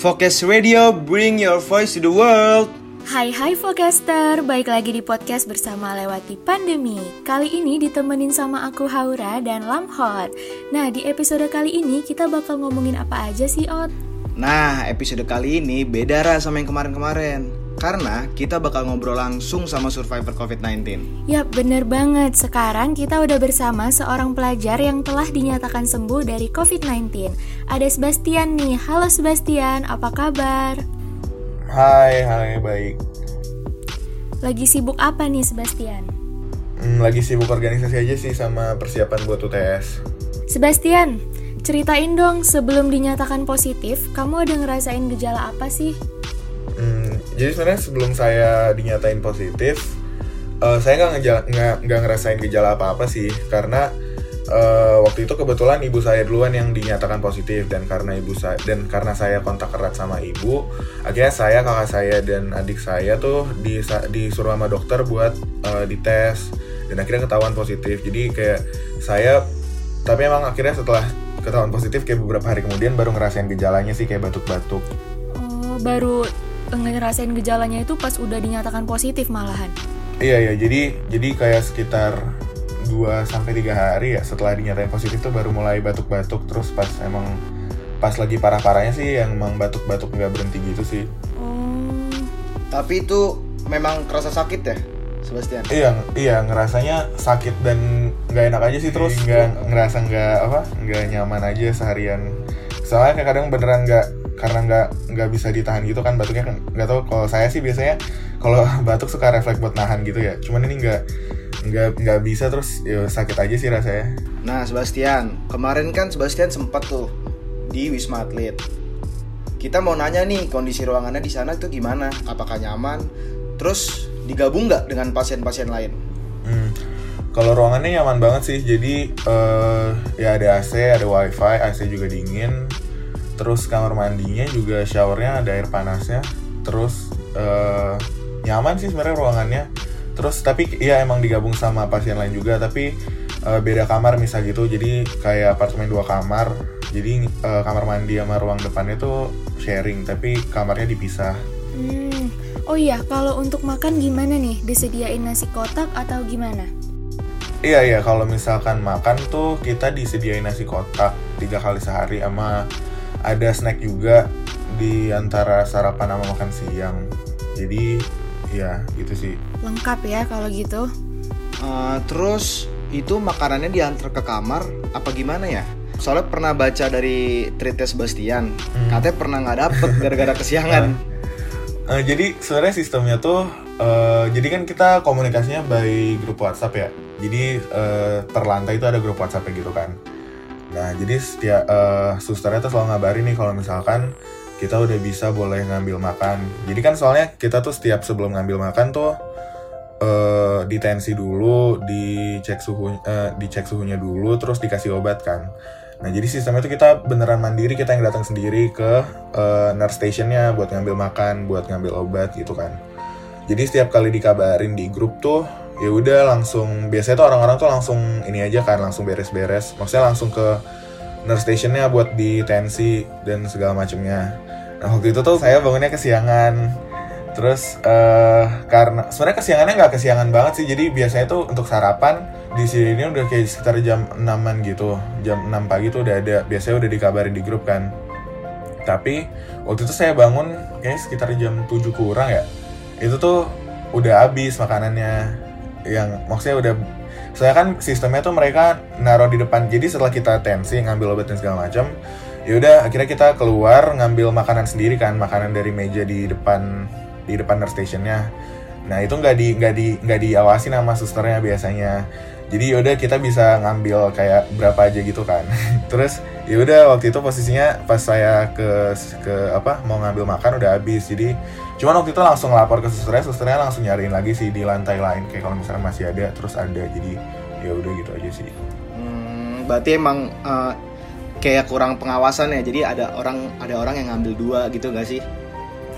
Focus Radio, bring your voice to the world. Hai hai Focaster, baik lagi di podcast bersama Lewati Pandemi Kali ini ditemenin sama aku Haura dan Lamhot Nah di episode kali ini kita bakal ngomongin apa aja sih Ot? Nah, episode kali ini beda Ra sama yang kemarin-kemarin karena kita bakal ngobrol langsung sama survivor COVID-19. Yap, bener banget. Sekarang kita udah bersama seorang pelajar yang telah dinyatakan sembuh dari COVID-19. Ada Sebastian nih. Halo Sebastian, apa kabar? Hai, hai, baik. Lagi sibuk apa nih Sebastian? Hmm, lagi sibuk organisasi aja sih sama persiapan buat UTS. Sebastian, ceritain dong sebelum dinyatakan positif, kamu ada ngerasain gejala apa sih? Hmm, jadi sebenarnya sebelum saya dinyatain positif, uh, saya nggak nggak ngerasain gejala apa-apa sih, karena uh, waktu itu kebetulan ibu saya duluan yang dinyatakan positif dan karena ibu saya dan karena saya kontak erat sama ibu, akhirnya saya, kakak saya dan adik saya tuh disa- disuruh sama dokter buat uh, dites dan akhirnya ketahuan positif. Jadi kayak saya, tapi emang akhirnya setelah ketahuan positif kayak beberapa hari kemudian baru ngerasain gejalanya sih kayak batuk-batuk. Oh, baru ngerasain gejalanya itu pas udah dinyatakan positif malahan. Iya iya jadi jadi kayak sekitar 2 sampai tiga hari ya setelah dinyatain positif tuh baru mulai batuk-batuk terus pas emang pas lagi parah-parahnya sih yang emang batuk-batuk nggak berhenti gitu sih. Oh, Tapi itu memang kerasa sakit ya, Sebastian? Iya iya ngerasanya sakit dan nggak enak aja sih terus nggak ngerasa nggak apa nggak nyaman aja seharian. Soalnya kayak kadang beneran nggak karena nggak nggak bisa ditahan gitu kan batuknya kan nggak tahu kalau saya sih biasanya kalau batuk suka refleks buat nahan gitu ya cuman ini nggak nggak nggak bisa terus ya sakit aja sih rasanya Nah, Sebastian, kemarin kan Sebastian sempat tuh di Wisma Atlet. Kita mau nanya nih kondisi ruangannya di sana itu gimana? Apakah nyaman? Terus digabung nggak dengan pasien-pasien lain? Hmm. Kalau ruangannya nyaman banget sih, jadi eh, ya ada AC, ada WiFi, AC juga dingin. Terus kamar mandinya juga showernya ada air panasnya. Terus eh, nyaman sih sebenarnya ruangannya. Terus tapi ya emang digabung sama pasien lain juga, tapi eh, beda kamar misal gitu. Jadi kayak apartemen dua kamar. Jadi eh, kamar mandi sama ruang depannya tuh sharing, tapi kamarnya dipisah. hmm. Oh iya, kalau untuk makan gimana nih? Disediain nasi kotak atau gimana? Iya iya kalau misalkan makan tuh kita disediain nasi kotak tiga kali sehari sama ada snack juga di antara sarapan sama makan siang. Jadi ya gitu sih. Lengkap ya kalau gitu. Eh, terus itu makanannya diantar ke kamar apa gimana ya? Soalnya pernah baca dari tweetnya Sebastian, katanya pernah nggak dapet gara-gara kesiangan. Eh, jadi sebenarnya sistemnya tuh eh, jadi kan kita komunikasinya by grup WhatsApp ya. Jadi eh, per lantai itu ada grup WhatsApp gitu kan. Nah jadi setiap eh, susternya tuh selalu ngabarin nih kalau misalkan kita udah bisa boleh ngambil makan. Jadi kan soalnya kita tuh setiap sebelum ngambil makan tuh eh ditensi dulu, dicek suhu, eh, dicek suhunya dulu, terus dikasih obat kan. Nah jadi sistemnya itu kita beneran mandiri, kita yang datang sendiri ke eh, nurse stationnya buat ngambil makan, buat ngambil obat gitu kan. Jadi setiap kali dikabarin di grup tuh ya udah langsung biasanya tuh orang-orang tuh langsung ini aja kan langsung beres-beres, maksudnya langsung ke nurse stationnya buat ditensi dan segala macemnya. Nah waktu itu tuh saya bangunnya kesiangan. Terus eh karena sebenarnya kesiangannya nggak kesiangan banget sih. Jadi biasanya tuh untuk sarapan di sini udah kayak sekitar jam 6-an gitu. Jam 6 pagi tuh udah ada. Biasanya udah dikabarin di grup kan. Tapi waktu itu saya bangun kayaknya sekitar jam 7 kurang ya. Itu tuh udah habis makanannya. Yang maksudnya udah saya kan sistemnya tuh mereka naruh di depan. Jadi setelah kita tensi ngambil obat dan segala macam, ya udah akhirnya kita keluar ngambil makanan sendiri kan, makanan dari meja di depan di depan nurse stationnya. Nah itu nggak di nggak di nggak diawasi sama susternya biasanya. Jadi yaudah kita bisa ngambil kayak berapa aja gitu kan. Terus yaudah waktu itu posisinya pas saya ke ke apa mau ngambil makan udah habis. Jadi cuman waktu itu langsung lapor ke susternya, susternya langsung nyariin lagi sih di lantai lain kayak kalau misalnya masih ada terus ada. Jadi ya udah gitu aja sih. Hmm, berarti emang eh, kayak kurang pengawasan ya. Jadi ada orang ada orang yang ngambil dua gitu gak sih?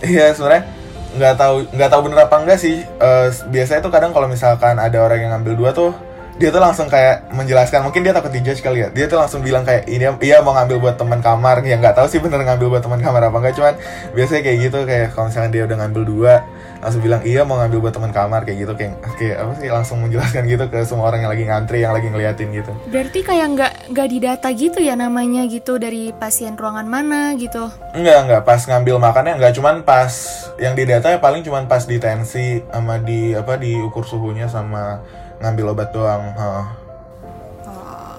Iya sebenarnya nggak tahu nggak tahu bener apa enggak sih. Eh, biasanya tuh kadang kalau misalkan ada orang yang ngambil dua tuh dia tuh langsung kayak menjelaskan mungkin dia takut dijudge kali ya. Dia tuh langsung bilang kayak ini iya mau ngambil buat teman kamar. Ya nggak tahu sih bener ngambil buat teman kamar apa enggak cuman biasanya kayak gitu kayak kalau misalkan dia udah ngambil dua langsung bilang iya mau ngambil buat teman kamar kayak gitu kayak kayak apa sih langsung menjelaskan gitu ke semua orang yang lagi ngantri yang lagi ngeliatin gitu. Berarti kayak nggak nggak didata gitu ya namanya gitu dari pasien ruangan mana gitu. Enggak, enggak pas ngambil makannya enggak cuman pas yang didata ya paling cuman pas di tensi sama di apa diukur suhunya sama ngambil obat doang. Heeh.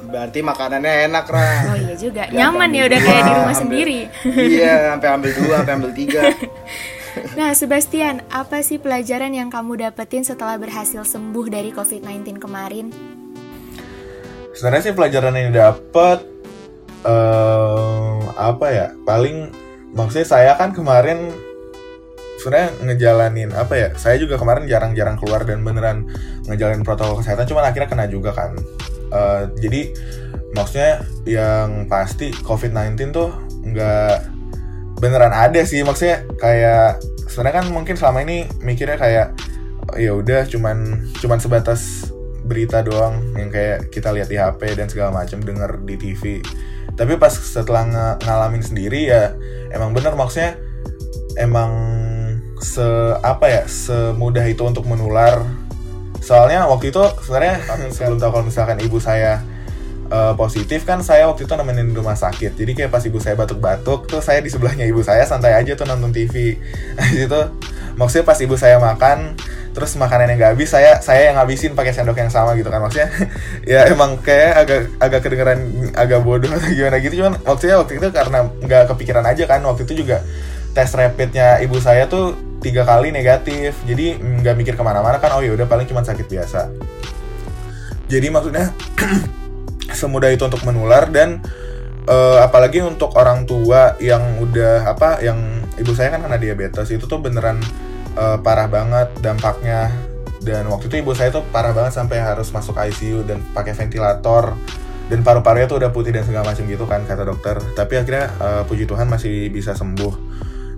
Berarti makanannya enak, Ra. Oh iya juga. Ya, Nyaman ya udah dua, kayak di rumah ambil- sendiri. iya, sampai ambil dua, sampai ambil tiga. Nah, Sebastian, apa sih pelajaran yang kamu dapetin setelah berhasil sembuh dari COVID-19 kemarin? Sebenarnya sih pelajaran yang dapet eh apa ya? Paling maksudnya saya kan kemarin sebenarnya ngejalanin apa ya? Saya juga kemarin jarang-jarang keluar dan beneran ngejalanin protokol kesehatan cuman akhirnya kena juga kan. Eh, jadi maksudnya yang pasti COVID-19 tuh nggak beneran ada sih maksudnya kayak sebenarnya kan mungkin selama ini mikirnya kayak ya udah cuman cuman sebatas berita doang yang kayak kita lihat di HP dan segala macam denger di TV tapi pas setelah nge- ngalamin sendiri ya emang bener maksudnya emang se apa ya semudah itu untuk menular. Soalnya waktu itu sebenarnya sebelum tahu kalau misalkan ibu saya eh, positif kan saya waktu itu nemenin di rumah sakit. Jadi kayak pas ibu saya batuk-batuk tuh saya di sebelahnya ibu saya santai aja tuh nonton TV itu maksudnya pas ibu saya makan terus makanan yang nggak habis saya saya yang ngabisin pakai sendok yang sama gitu kan. Maksudnya ya emang kayak agak agak kedengeran agak bodoh atau gimana gitu. Cuman maksudnya waktu itu karena nggak kepikiran aja kan. Waktu itu juga tes rapidnya ibu saya tuh tiga kali negatif. Jadi nggak mikir ke mana-mana kan oh ya udah paling cuma sakit biasa. Jadi maksudnya semudah itu untuk menular dan eh, apalagi untuk orang tua yang udah apa yang ibu saya kan kena diabetes itu tuh beneran eh, parah banget dampaknya. Dan waktu itu ibu saya tuh parah banget sampai harus masuk ICU dan pakai ventilator. Dan paru-parunya tuh udah putih dan segala macam gitu kan kata dokter. Tapi akhirnya eh, puji Tuhan masih bisa sembuh.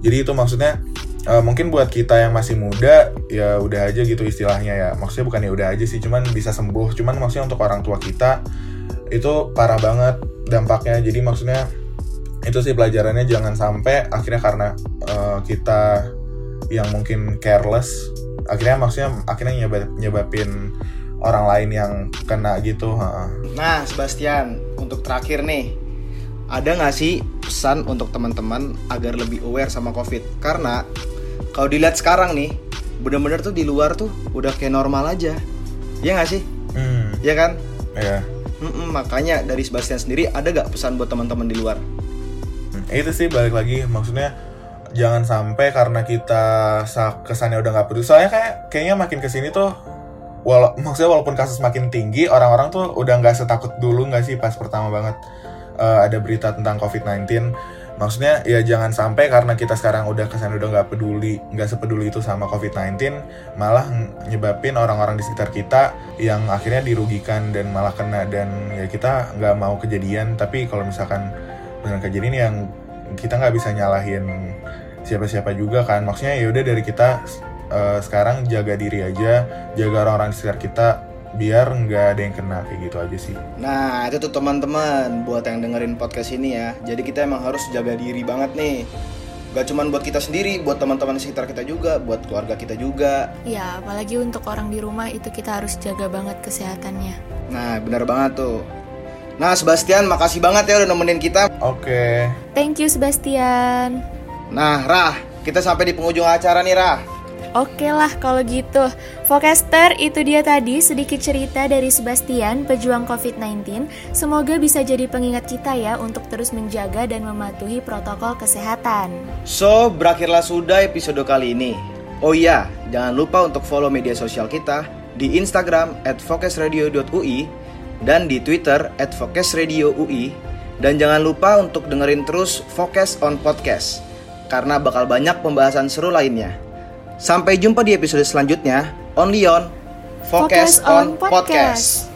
Jadi itu maksudnya eh, mungkin buat kita yang masih muda ya udah aja gitu istilahnya ya maksudnya bukan ya udah aja sih cuman bisa sembuh cuman maksudnya untuk orang tua kita itu parah banget dampaknya jadi maksudnya itu sih pelajarannya jangan sampai akhirnya karena eh, kita yang mungkin careless akhirnya maksudnya akhirnya nyebab, nyebabin orang lain yang kena gitu. Nah, Sebastian, untuk terakhir nih, ada nggak sih pesan untuk teman-teman agar lebih aware sama COVID? Karena kalau dilihat sekarang nih, bener-bener tuh di luar tuh udah kayak normal aja. Iya nggak sih? hmm Iya kan? ya Mm-mm, makanya dari Sebastian sendiri ada gak pesan buat teman-teman di luar? Hmm, itu sih balik lagi maksudnya jangan sampai karena kita sa- kesannya udah nggak peduli soalnya kayak kayaknya makin ke sini tuh walau maksudnya walaupun kasus makin tinggi orang-orang tuh udah nggak setakut dulu nggak sih pas pertama banget eh, ada berita tentang COVID-19 maksudnya ya jangan sampai karena kita sekarang udah kesan udah nggak peduli nggak sepeduli itu sama COVID-19 malah nyebabin orang-orang di sekitar kita yang akhirnya dirugikan dan malah kena. Dan ya kita nggak mau kejadian tapi kalau misalkan dengan kejadian yang kita nggak bisa nyalahin siapa-siapa juga kan. Maksudnya ya udah dari kita eh, sekarang jaga diri aja jaga orang-orang di sekitar kita biar nggak ada yang kena kayak gitu aja sih Nah, itu tuh teman-teman buat yang dengerin podcast ini ya. Jadi kita emang harus jaga diri banget nih. Gak cuman buat kita sendiri, buat teman-teman di sekitar kita juga, buat keluarga kita juga. Ya, apalagi untuk orang di rumah itu kita harus jaga banget kesehatannya. Nah, bener banget tuh. Nah, Sebastian, makasih banget ya udah nemenin kita. oke Thank you Sebastian. Nah, Rah, kita sampai di penghujung acara nih, Rah. Oke lah kalau gitu. Focaster itu dia tadi sedikit cerita dari Sebastian, pejuang COVID-19. Semoga bisa jadi pengingat kita ya untuk terus menjaga dan mematuhi protokol kesehatan. So, berakhirlah sudah episode kali ini. Oh iya, jangan lupa untuk follow media sosial kita di Instagram at focusradio.ui dan di Twitter at focusradioui. Dan jangan lupa untuk dengerin terus Focus on Podcast, karena bakal banyak pembahasan seru lainnya. Sampai jumpa di episode selanjutnya, only on Focus, on Podcast.